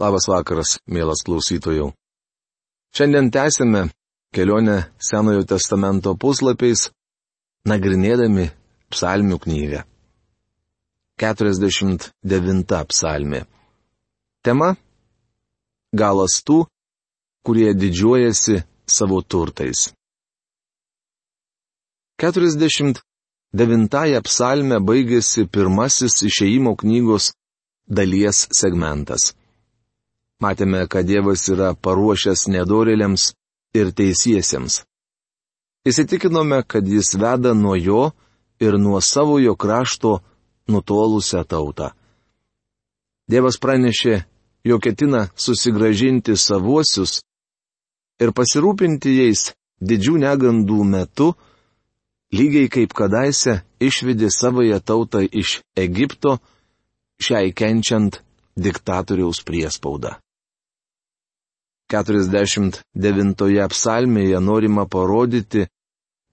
Labas vakaras, mielas klausytojų. Šiandien tęsime kelionę Senojo testamento puslapiais, nagrinėdami psalmių knygą. 49 psalmė. Tema - galas tų, kurie didžiuojasi savo turtais. 49 psalmė baigėsi pirmasis išeimo knygos dalies segmentas. Matėme, kad Dievas yra paruošęs nedorėliams ir teisiesiems. Įsitikinome, kad jis veda nuo jo ir nuo savojo krašto nutolusią tautą. Dievas pranešė, jo ketina susigražinti savuosius ir pasirūpinti jais didžių negandų metu, lygiai kaip kadaise išvedė savoje tautą iš Egipto, šiai kenčiant diktatoriaus priespaudą. 49 psalmėje norima parodyti,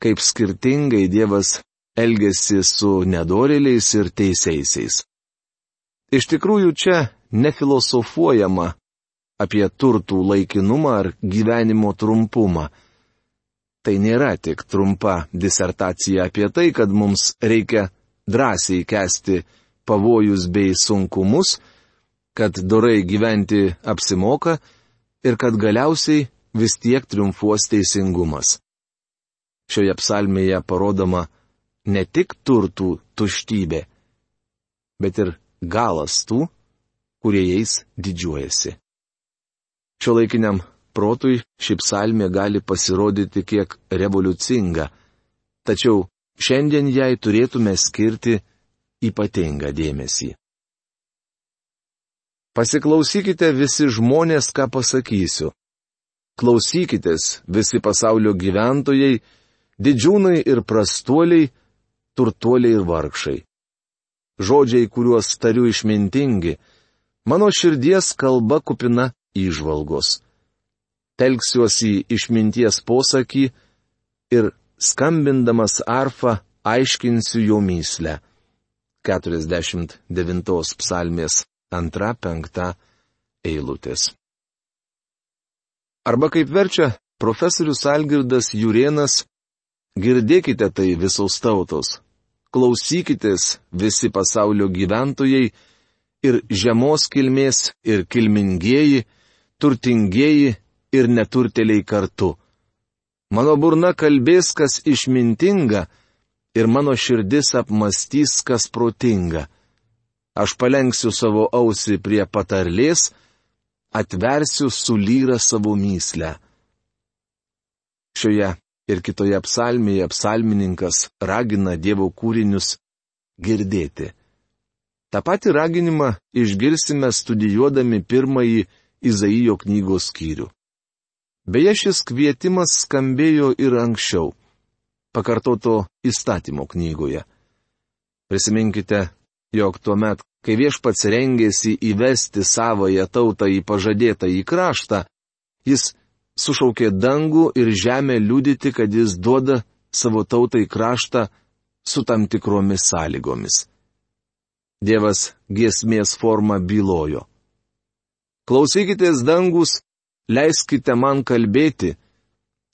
kaip skirtingai Dievas elgesi su nedorėliais ir teisėsiais. Iš tikrųjų čia nefilosofuojama apie turtų laikinumą ar gyvenimo trumpumą. Tai nėra tik trumpa disertacija apie tai, kad mums reikia drąsiai kesti pavojus bei sunkumus, kad dorai gyventi apsimoka ir kad galiausiai vis tiek triumfuos teisingumas. Šioje psalmėje parodoma ne tik turtų tuštybė, bet ir galas tų, kurie jais didžiuojasi. Šio laikiniam protui ši psalmė gali pasirodyti kiek revoliucinga, tačiau šiandien jai turėtume skirti ypatingą dėmesį. Pasiklausykite visi žmonės, ką pasakysiu. Klausykitės visi pasaulio gyventojai, didžiūnai ir prastuoliai, turtuoliai ir vargšai. Žodžiai, kuriuos tariu išmintingi, mano širdies kalba kupina įžvalgos. Telksiuosi išminties posakį ir skambindamas arfą aiškinsiu jo myslę. 49 psalmės 2-5 eilutės. Arba kaip verčia profesorius Algirdas Jurienas, girdėkite tai visos tautos, klausykitės visi pasaulio gyventojai ir žemos kilmės ir kilmingieji, turtingieji ir neturteliai kartu. Mano burna kalbės, kas išmintinga, ir mano širdis apmastys, kas protinga. Aš palenksiu savo ausį prie patarlės, atversiu sulyra savo myslę. Šioje ir kitoje psalmėje psalmininkas ragina Dievo kūrinius girdėti. Ta pati raginimą išgirsime studijuodami pirmąjį Izaijo knygos skyrių. Beje, šis kvietimas skambėjo ir anksčiau pakartoto įstatymo knygoje. Prisiminkite, jog tuo met, kai viešpats rengėsi įvesti savoją tautą į pažadėtą į kraštą, jis sušaukė dangų ir žemę liudyti, kad jis duoda savo tautai kraštą su tam tikromis sąlygomis. Dievas giesmės forma bylojo. Klausykitės dangus, leiskite man kalbėti,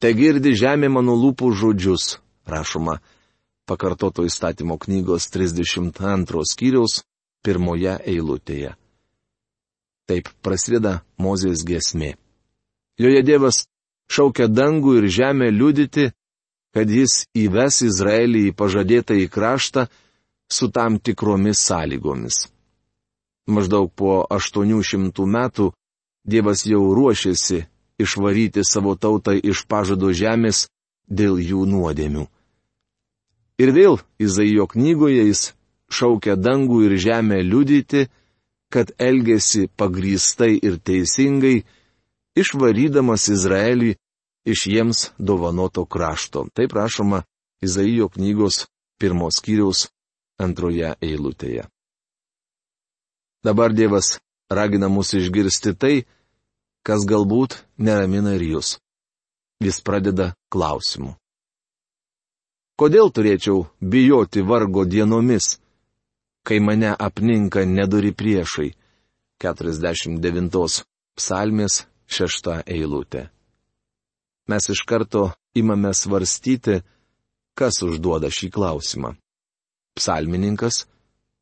te girdi žemė mano lūpų žodžius, rašoma pakartoto įstatymo knygos 32 skyriaus pirmoje eilutėje. Taip prasideda Mozės gesmė. Joje Dievas šaukia dangų ir žemę liudyti, kad jis įves Izraelį į pažadėtą į kraštą su tam tikromis sąlygomis. Maždaug po 800 metų Dievas jau ruošėsi išvaryti savo tautą iš pažado žemės dėl jų nuodėmių. Ir vėl Izaijo knygoje jis šaukia dangų ir žemę liudyti, kad elgesi pagrystai ir teisingai, išvarydamas Izraelį iš jiems dovanoto krašto. Taip rašoma Izaijo knygos pirmos kiriaus antroje eilutėje. Dabar Dievas ragina mus išgirsti tai, kas galbūt neramina ir jūs. Jis pradeda klausimu. Kodėl turėčiau bijoti vargo dienomis, kai mane apninka nedori priešai, 49 psalmės 6 eilutė. Mes iš karto imame svarstyti, kas užduoda šį klausimą. Psalmininkas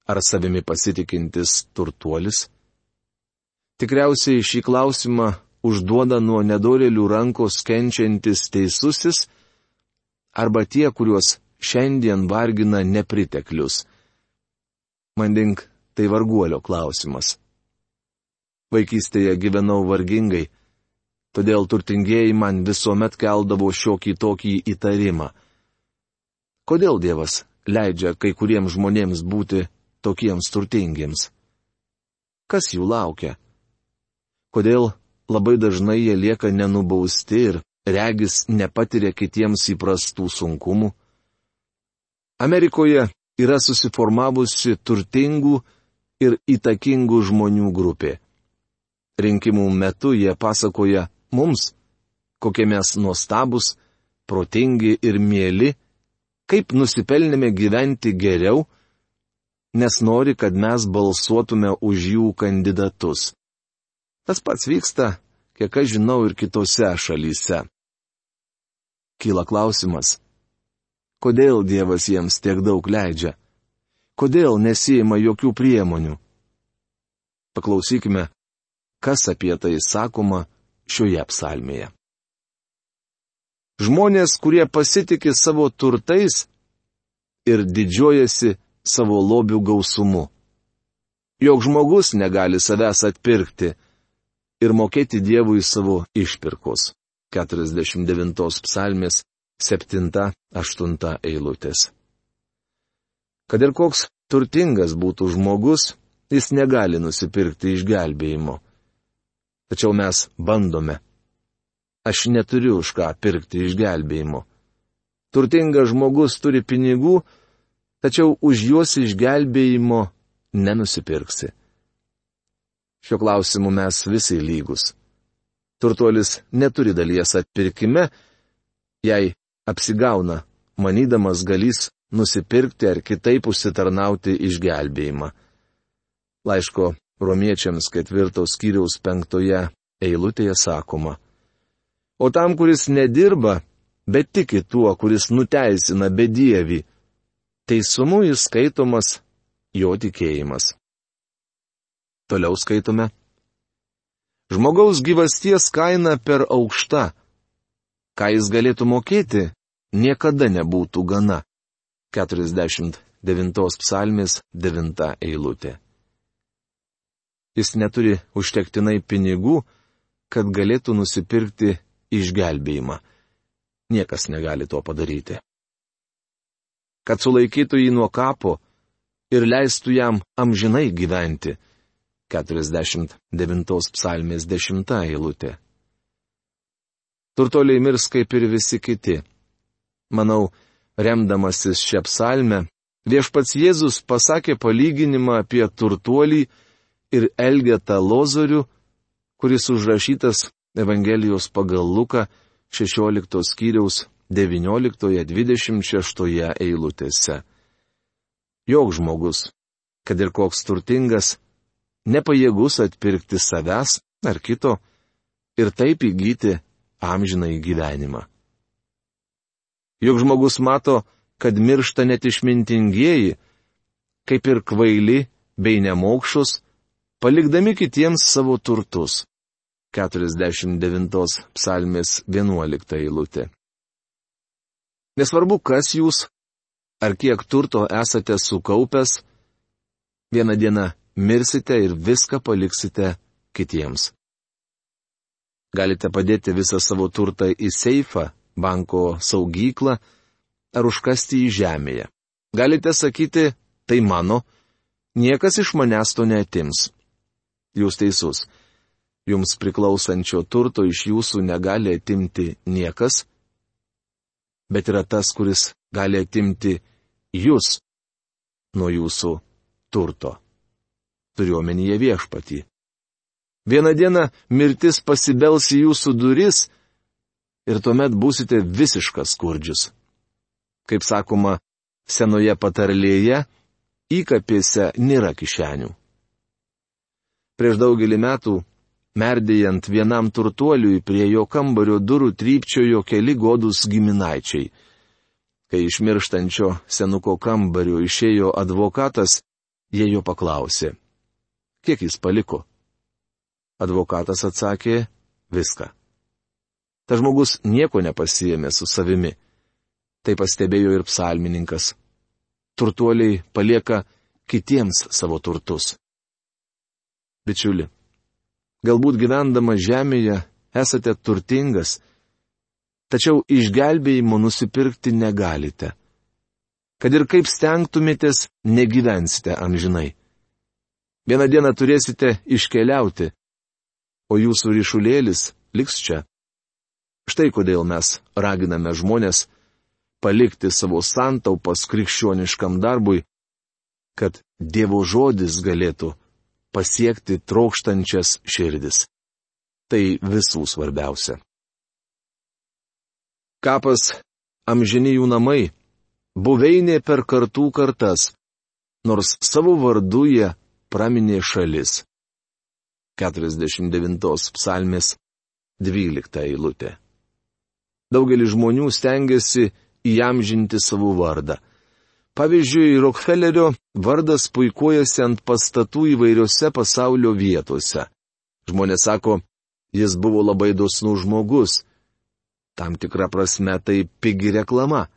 ar savimi pasitikintis turtuolis? Tikriausiai šį klausimą užduoda nuo nedorelių rankos kenčiantis teisusis arba tie, kuriuos šiandien vargina nepriteklius. Mandink, tai varguolio klausimas. Vaikystėje gyvenau vargingai, todėl turtingieji man visuomet keldavo šiokį tokį įtarimą. Kodėl Dievas leidžia kai kuriems žmonėms būti tokiems turtingiems? Kas jų laukia? Kodėl labai dažnai jie lieka nenubausti ir regis nepatiria kitiems įprastų sunkumų? Amerikoje yra susiformavusi turtingų ir įtakingų žmonių grupė. Rinkimų metu jie pasakoja mums, kokie mes nuostabus, protingi ir mėly, kaip nusipelnėme gyventi geriau, nes nori, kad mes balsuotume už jų kandidatus. Tas pats vyksta, kiek aš žinau, ir kitose šalyse. Kyla klausimas, kodėl Dievas jiems tiek daug leidžia? Kodėl nesijima jokių priemonių? Paklausykime, kas apie tai sakoma šioje psalmėje. Žmonės, kurie pasitikė savo turtais ir didžiuojasi savo lobių gausumu. Jok žmogus negali savęs atpirkti ir mokėti Dievui savo išpirkos. 49 psalmės 7-8 eilutės. Kad ir koks turtingas būtų žmogus, jis negali nusipirkti išgelbėjimo tačiau mes bandome. Aš neturiu už ką pirkti išgelbėjimo. Turtingas žmogus turi pinigų, tačiau už juos išgelbėjimo nenusipirksi. Šiuo klausimu mes visi lygus. Turtuolis neturi dalies atpirkime, jei apsigauna, manydamas galys nusipirkti ar kitaip užsitarnauti išgelbėjimą. Laiško romiečiams ketvirtos skyriaus penktoje eilutėje sakoma. O tam, kuris nedirba, bet tiki tuo, kuris nuteisina bedievį, teisumu jis skaitomas jo tikėjimas. Toliau skaitome. Žmogaus gyvasties kaina per aukšta. Ką jis galėtų mokėti, niekada nebūtų gana. 49 psalmės 9 eilutė. Jis neturi užtektinai pinigų, kad galėtų nusipirkti išgelbėjimą. Niekas negali to padaryti. Kad sulaikytų jį nuo kapo ir leistų jam amžinai gyventi. 49 psalmės 10 eilutė. Turtoliai mirs kaip ir visi kiti. Manau, remdamasis šią psalmę, viešpats Jėzus pasakė palyginimą apie turtuolį, ir Elgetą Lozorių, kuris užrašytas Evangelijos pagal Luką 16 skyriaus 19-26 eilutėse. Jok žmogus, kad ir koks turtingas, nepajėgus atpirkti savęs ar kito ir taip įgyti amžinai gyvenimą. Juk žmogus mato, kad miršta net išmintingieji, kaip ir kvaili bei nemokšus, palikdami kitiems savo turtus. 49 psalmės 11 eilutė. Nesvarbu, kas jūs, ar kiek turto esate sukaupęs, vieną dieną mirsite ir viską paliksite kitiems. Galite padėti visą savo turtą į seifą, banko saugyklą ar užkasti į žemėje. Galite sakyti, tai mano, niekas iš manęs to netims. Jūs teisus. Jums priklausančio turto iš jūsų negali atimti niekas, bet yra tas, kuris gali atimti jūs nuo jūsų turto. Turiuomenyje viešpatį. Vieną dieną mirtis pasibels į jūsų duris ir tuomet būsite visiškas skurdžius. Kaip sakoma, senoje patarlėje, įkapėse nėra kišenių. Prieš daugelį metų, merdėjant vienam turtuoliui prie jo kambario durų trypčiojo keli godus giminaičiai. Kai iš mirštančio senuko kambario išėjo advokatas, jie jo paklausė. Kiek jis paliko? Advokatas atsakė - viską. Ta žmogus nieko nepasijėmė su savimi. Tai pastebėjo ir psalmininkas. Turtuoliai palieka kitiems savo turtus. Bičiuli, galbūt gyvendama žemėje esate turtingas, tačiau išgelbėjimo nusipirkti negalite. Kad ir kaip stengtumėtės, negyvensite amžinai. Vieną dieną turėsite iškeliauti, o jūsų ryšulėlis liks čia. Štai kodėl mes raginame žmonės palikti savo santaupas krikščioniškam darbui, kad Dievo žodis galėtų pasiekti trokštančias širdis. Tai visų svarbiausia. Kapas amžinijų namai, buveinė per kartų kartas, nors savo vardu jie praminė šalis. 49 psalmės 12 eilutė. Daugelis žmonių stengiasi įamžinti savo vardą. Pavyzdžiui, Rockefellerio vardas puikuojasi ant pastatų įvairiose pasaulio vietose. Žmonės sako, jis buvo labai dosnus žmogus. Tam tikra prasme tai pigi reklama.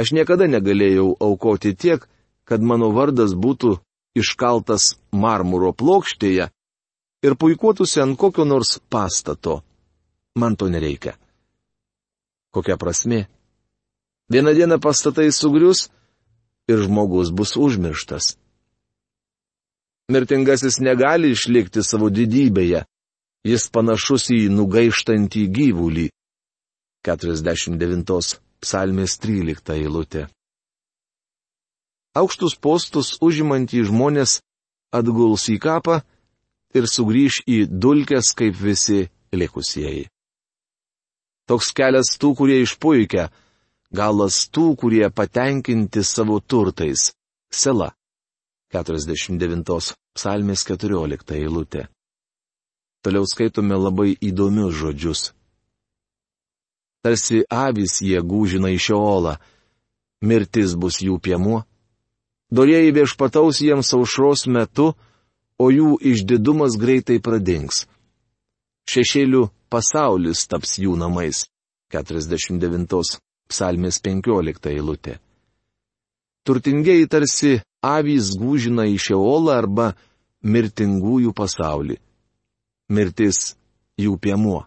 Aš niekada negalėjau aukoti tiek, kad mano vardas būtų iškaltas marmuro plokštėje ir puikuotųsi ant kokio nors pastato. Man to nereikia. Kokia prasme? Vieną dieną pastatai sugrius ir žmogus bus užmirštas. Mirtingasis negali išlikti savo didybėje, jis panašus į nugaištantį gyvulį. 49 psalmės 13 eilutė. Aukštus postus užimantys žmonės atguls į kapą ir sugrįž į dulkes kaip visi likusieji. Toks kelias tų, kurie išpuikia, galas tų, kurie patenkinti savo turtais. Sela. 49 psalmės 14 eilutė. Toliau skaitome labai įdomius žodžius. Tarsi avys jie gūžina iš olą, mirtis bus jų piemuo, dorėjai viešpataus jiems aušros metu, o jų išdidumas greitai pradings. Šešėlių pasaulis taps jų namais. 49 psalmės 15 eilutė. Turtingieji tarsi avys gūžina į šeolą arba mirtingųjų pasaulį. Mirtis jų piemuo.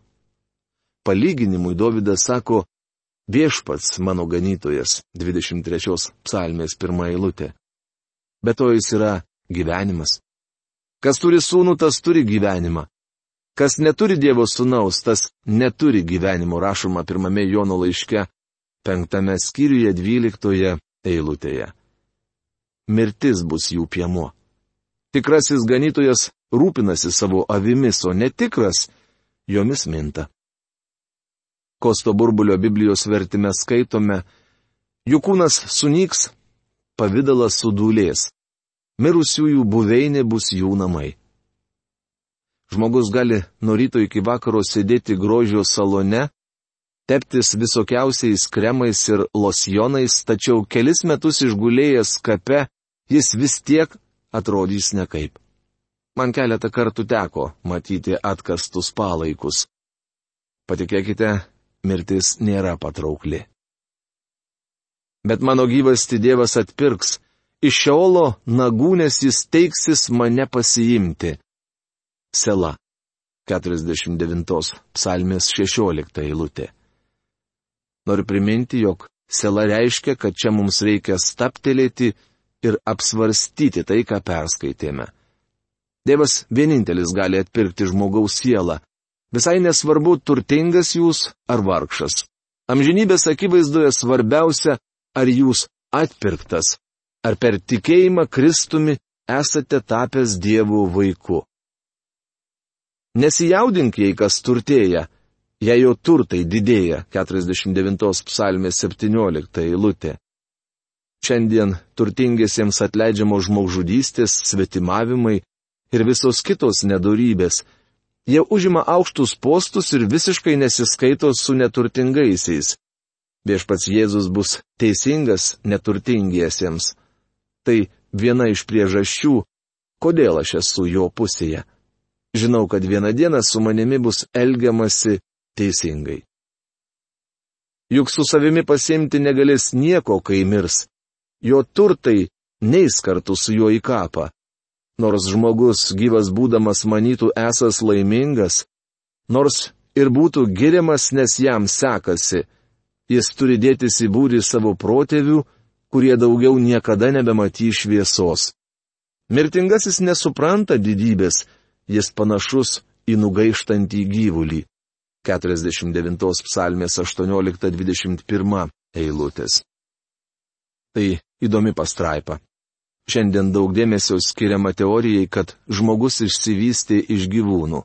Palyginimui Davidas sako, viešpats mano ganytojas, 23 psalmės 1 eilutė. Bet to jis yra gyvenimas. Kas turi sūnų, tas turi gyvenimą. Kas neturi Dievo sūnaus, tas neturi gyvenimo rašoma pirmame Jono laiške penktame skyriuje dvyliktoje eilutėje. Mirtis bus jų piemuo. Tikrasis ganytojas rūpinasi savo avimis, o netikras jomis minta. Kosto burbulio Biblijos vertime skaitome, jų kūnas sunyks, pavydalas sudūlės, mirusiųjų buveinė bus jų namai. Žmogus gali nuo ryto iki vakaro sėdėti grožio salone teptis visokiausiais kremais ir losjonais, tačiau kelis metus išgulėjęs kape, jis vis tiek atrodys nekaip. Man keletą kartų teko matyti atkastus palaikus. Patikėkite, mirtis nėra patraukli. Bet mano gyvasti Dievas atpirks, iš šiolo nagūnės jis teiksis mane pasiimti. Sela. 49 psalmės 16 eilutė. Noriu priminti, jog sela reiškia, kad čia mums reikia staptelėti ir apsvarstyti tai, ką perskaitėme. Dievas vienintelis gali atpirkti žmogaus sielą. Visai nesvarbu, turtingas jūs ar vargšas. Amžinybės akivaizdoje svarbiausia, ar jūs atpirktas, ar per tikėjimą Kristumi esate tapęs Dievo vaiku. Nesijaudink, jei kas turtėja, jei jo turtai didėja 49 psalmės 17 eilutė. Šiandien turtingiesiems atleidžiamo žmogžudystės, svetimavimai ir visos kitos nedorybės. Jie užima aukštus postus ir visiškai nesiskaito su neturtingaisiais. Viešpats Jėzus bus teisingas neturtingiesiems. Tai viena iš priežasčių, kodėl aš esu jo pusėje. Žinau, kad vieną dieną su manimi bus elgiamasi teisingai. Juk su savimi pasimti negalės nieko, kai mirs. Jo turtai neis kartu su juo į kapą. Nors žmogus gyvas būdamas manytų esas laimingas, nors ir būtų giriamas, nes jam sekasi, jis turi dėtis į būrį savo protėvių, kurie daugiau niekada nebematys šviesos. Mirtingasis nesupranta didybės, jis panašus į nugaištantį gyvulį. 49 psalmės 18-21 eilutės. Tai įdomi pastraipa. Šiandien daug dėmesio skiriama teorijai, kad žmogus išsivystė iš gyvūnų.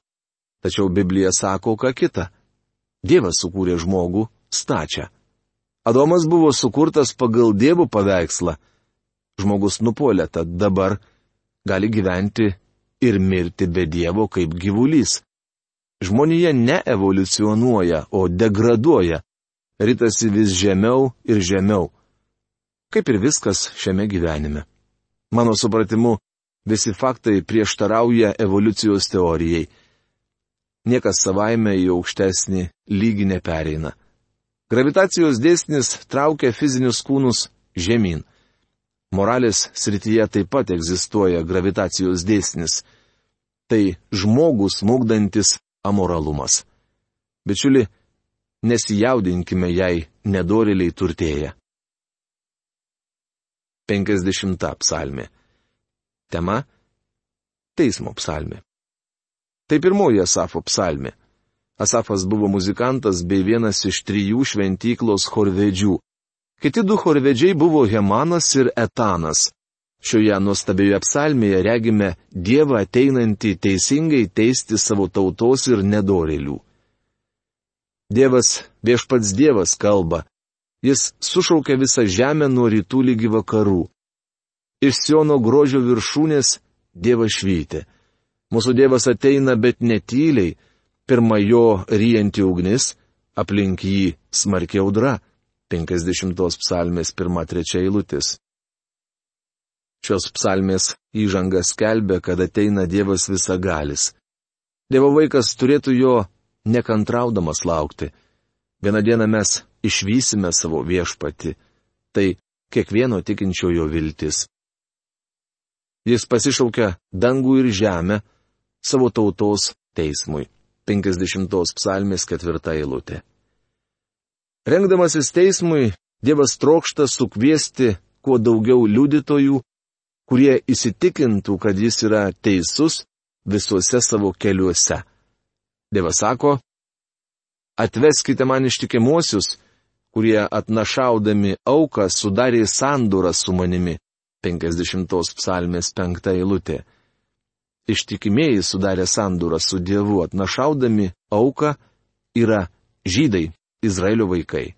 Tačiau Biblija sako ką kitą. Dievas sukūrė žmogų stačią. Adomas buvo sukurtas pagal dievų paveikslą. Žmogus nupolė, tad dabar gali gyventi ir mirti be dievo kaip gyvulys. Žmonija ne evoliucionuoja, o degraduoja, ritasi vis žemiau ir žemiau. Kaip ir viskas šiame gyvenime. Mano supratimu, visi faktai prieštarauja evoliucijos teorijai. Niekas savaime į aukštesnį lygį nepereina. Gravitacijos dėsnis traukia fizinius kūnus žemyn. Moralės srityje taip pat egzistuoja gravitacijos dėsnis. Tai žmogus smūgdantis amoralumas. Bičiuli, nesijaudinkime, jei nedoriliai turtėja. 50 psalmė. Tema - Teismo psalmė. Tai pirmoji Asafo psalmė. Asafas buvo muzikantas bei vienas iš trijų šventyklos chorvedžių. Kiti du chorvedžiai buvo Hemanas ir Etanas. Šioje nuostabioje psalmėje regime Dievą ateinantį teisingai teisti savo tautos ir nedorelių. Dievas, viešpats Dievas kalba. Jis sušaukia visą žemę nuo rytų lygi vakarų. Iš Siono grožio viršūnės Dievas švyti. Mūsų Dievas ateina, bet netyliai, pirma jo ryjanti ugnis, aplink jį smarkiai audra. 50 psalmės 1-3 eilutės. Šios psalmės įžanga skelbia, kad ateina Dievas visagalis. Dievo vaikas turėtų jo nekantraudamas laukti. Vieną dieną mes išvysime savo viešpati. Tai kiekvieno tikinčiojo viltis. Jis pasišaukia dangų ir žemę savo tautos teismui. 50 psalmės ketvirta eilutė. Rengdamasis teismui, Dievas trokšta sukviesti kuo daugiau liudytojų, kurie įsitikintų, kad jis yra teisus visuose savo keliuose. Dievas sako, atveskite man ištikimuosius, kurie atnašaudami auką sudarė sandūrą su manimi. 50 psalmės 5 eilutė. Ištikimieji sudarė sandūrą su Dievu atnašaudami auką yra žydai, Izraelio vaikai.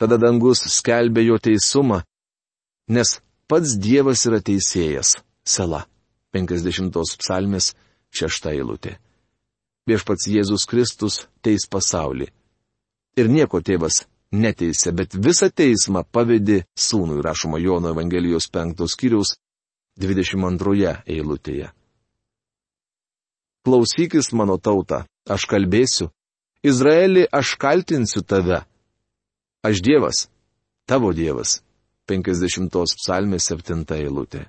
Tada dangus skelbė jo teisumą, nes Pats Dievas yra teisėjas. Sela. 50 psalmės 6 eilutė. Viešpats Jėzus Kristus teis pasaulį. Ir nieko tėvas neteisė, bet visą teismą pavedi sūnui, rašoma Jono Evangelijos 5 skyriaus 22 eilutėje. Klausykis mano tauta, aš kalbėsiu. Izraeli, aš kaltinsiu tave. Aš Dievas, tavo Dievas. 50 psalmės 7 eilutė.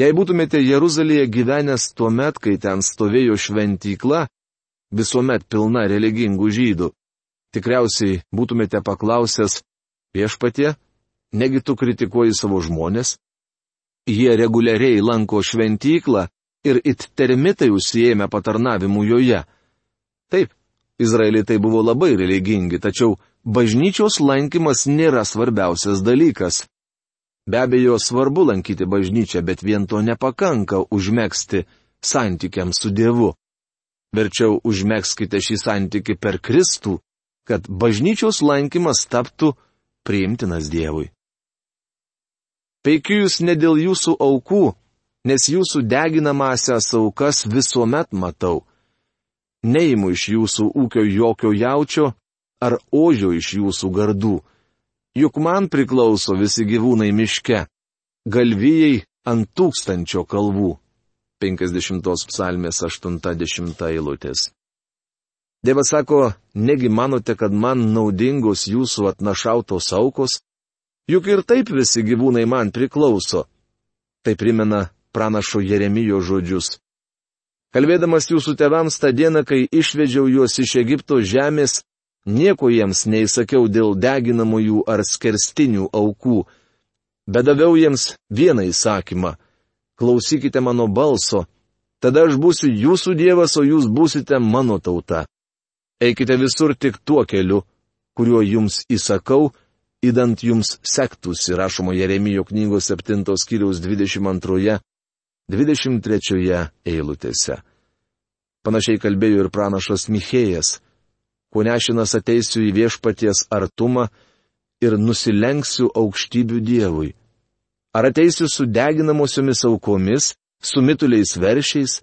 Jei būtumėte Jeruzalėje gyvenęs tuo met, kai ten stovėjo šventykla, visuomet pilna religingų žydų, tikriausiai būtumėte paklausęs, viešpatie, negi tu kritikuoji savo žmonės? Jie reguliariai lanko šventyklą ir it termitai užsijėmė patarnavimu joje. Taip, Izraelitai buvo labai religingi, tačiau bažnyčios lankymas nėra svarbiausias dalykas. Be abejo, svarbu lankyti bažnyčią, bet vien to nepakanka užmėgsti santykiam su Dievu. Verčiau užmėgskite šį santyki per Kristų, kad bažnyčios lankymas taptų priimtinas Dievui. Peikiu jūs ne dėl jūsų aukų, nes jūsų deginamasias aukas visuomet matau. Neimu iš jūsų ūkio jokio jaučio ar ožio iš jūsų gardų. Juk man priklauso visi gyvūnai miške, galvijai ant tūkstančio kalvų. 50 psalmės 80 eilutės. Dievas sako, negi manote, kad man naudingos jūsų atnašautos aukos, juk ir taip visi gyvūnai man priklauso. Tai primena pranašo Jeremijo žodžius. Kalbėdamas jūsų tevams tą dieną, kai išvedžiau juos iš Egipto žemės, nieko jiems neįsakiau dėl deginamųjų ar skerstinių aukų, bet daviau jiems vieną įsakymą - klausykite mano balso, tada aš būsiu jūsų dievas, o jūs būsite mano tauta. Eikite visur tik tuo keliu, kuriuo jums įsakau, įdant jums sektųsi, rašoma Jeremijo knygos 7 skyriaus 22 23 eilutėse. Panašiai kalbėjo ir pranašas Michėjas. Kuo nešinas ateisiu į viešpaties artumą ir nusilenksiu aukštybių Dievui. Ar ateisiu su deginamosiomis aukomis, su mituliais veršiais,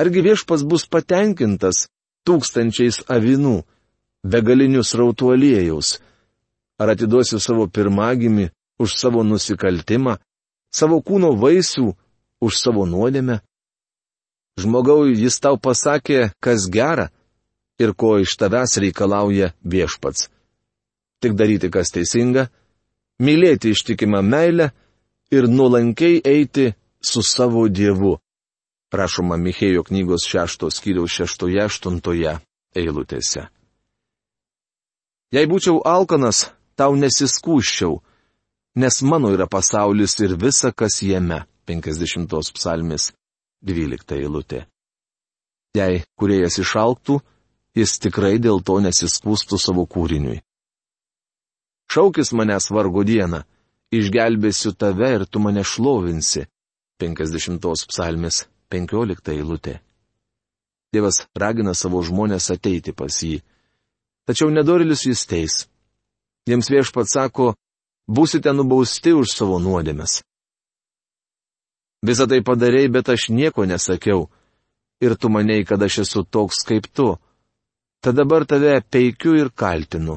argi viešpas bus patenkintas tūkstančiais avinų, begalinius rautuolėjaus, ar atiduosiu savo pirmagimi už savo nusikaltimą, savo kūno vaisių už savo nuodėmę? Žmogau, jis tau pasakė, kas gera ir ko iš tavęs reikalauja viešpats. Tik daryti, kas teisinga, mylėti ištikimą meilę ir nuolankiai eiti su savo Dievu. Prašoma Michėjo knygos šeštos skyriaus šeštoje aštuntoje eilutėse. Jei būčiau alkanas, tau nesiskūščiau, nes mano yra pasaulis ir visa, kas jame. 50 psalmis 12 eilutė. Jei kuriejas išalktų, jis tikrai dėl to nesiskūstų savo kūriniui. Šaukis manęs vargo dieną, išgelbėsiu tave ir tu mane šlovinsi. 50 psalmis 15 eilutė. Dievas ragina savo žmonės ateiti pas jį. Tačiau nedorilis jis teis. Jiems viešpats sako, būsite nubausti už savo nuodėmes. Visą tai padarėjai, bet aš nieko nesakiau. Ir tu manėjai, kad aš esu toks kaip tu. Tad dabar tave peikiu ir kaltinu.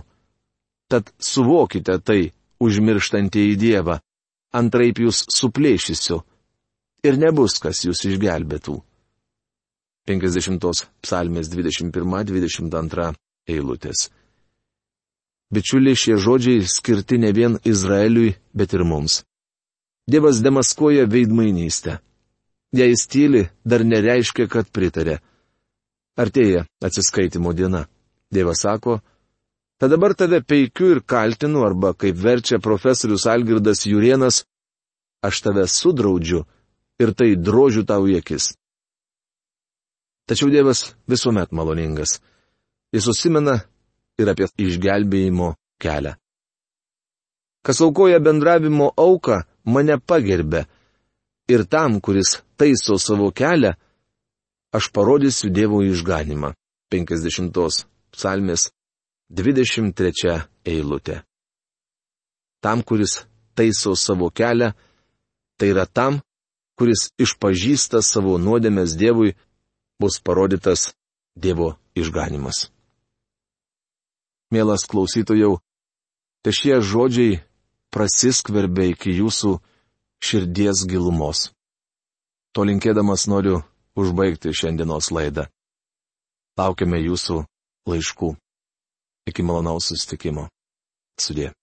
Tad suvokite tai, užmirštantieji Dievą. Antraip jūs suplėšysiu. Ir nebus, kas jūs išgelbėtų. 50 psalmės 21-22 eilutės. Bičiuliai šie žodžiai skirti ne vien Izraeliui, bet ir mums. Dievas demaskuoja veidmainystę. Jei jis tyli, dar nereiškia, kad pritarė. Artėja atsiskaitimo diena. Dievas sako, tad dabar tave peikiu ir kaltinu, arba kaip verčia profesorius Algirdas Jurienas, aš tave sudraudžiu ir tai drožiu tau į akis. Tačiau Dievas visuomet maloningas. Jis susimena ir apie išgelbėjimo kelią. Kas aukoja bendravimo auką, mane pagerbė. Ir tam, kuris taiso savo kelią, aš parodysiu Dievo išganimą. 50 psalmės 23 eilutė. Tam, kuris taiso savo kelią, tai yra tam, kuris išpažįsta savo nuodėmės Dievui, bus parodytas Dievo išganimas. Mielas klausytojau, te šie žodžiai prasiskverbia iki jūsų širdies gilumos. To linkėdamas noriu užbaigti šiandienos laidą. Laukiame jūsų laiškų. Iki malonaus sustikimo. Sudė.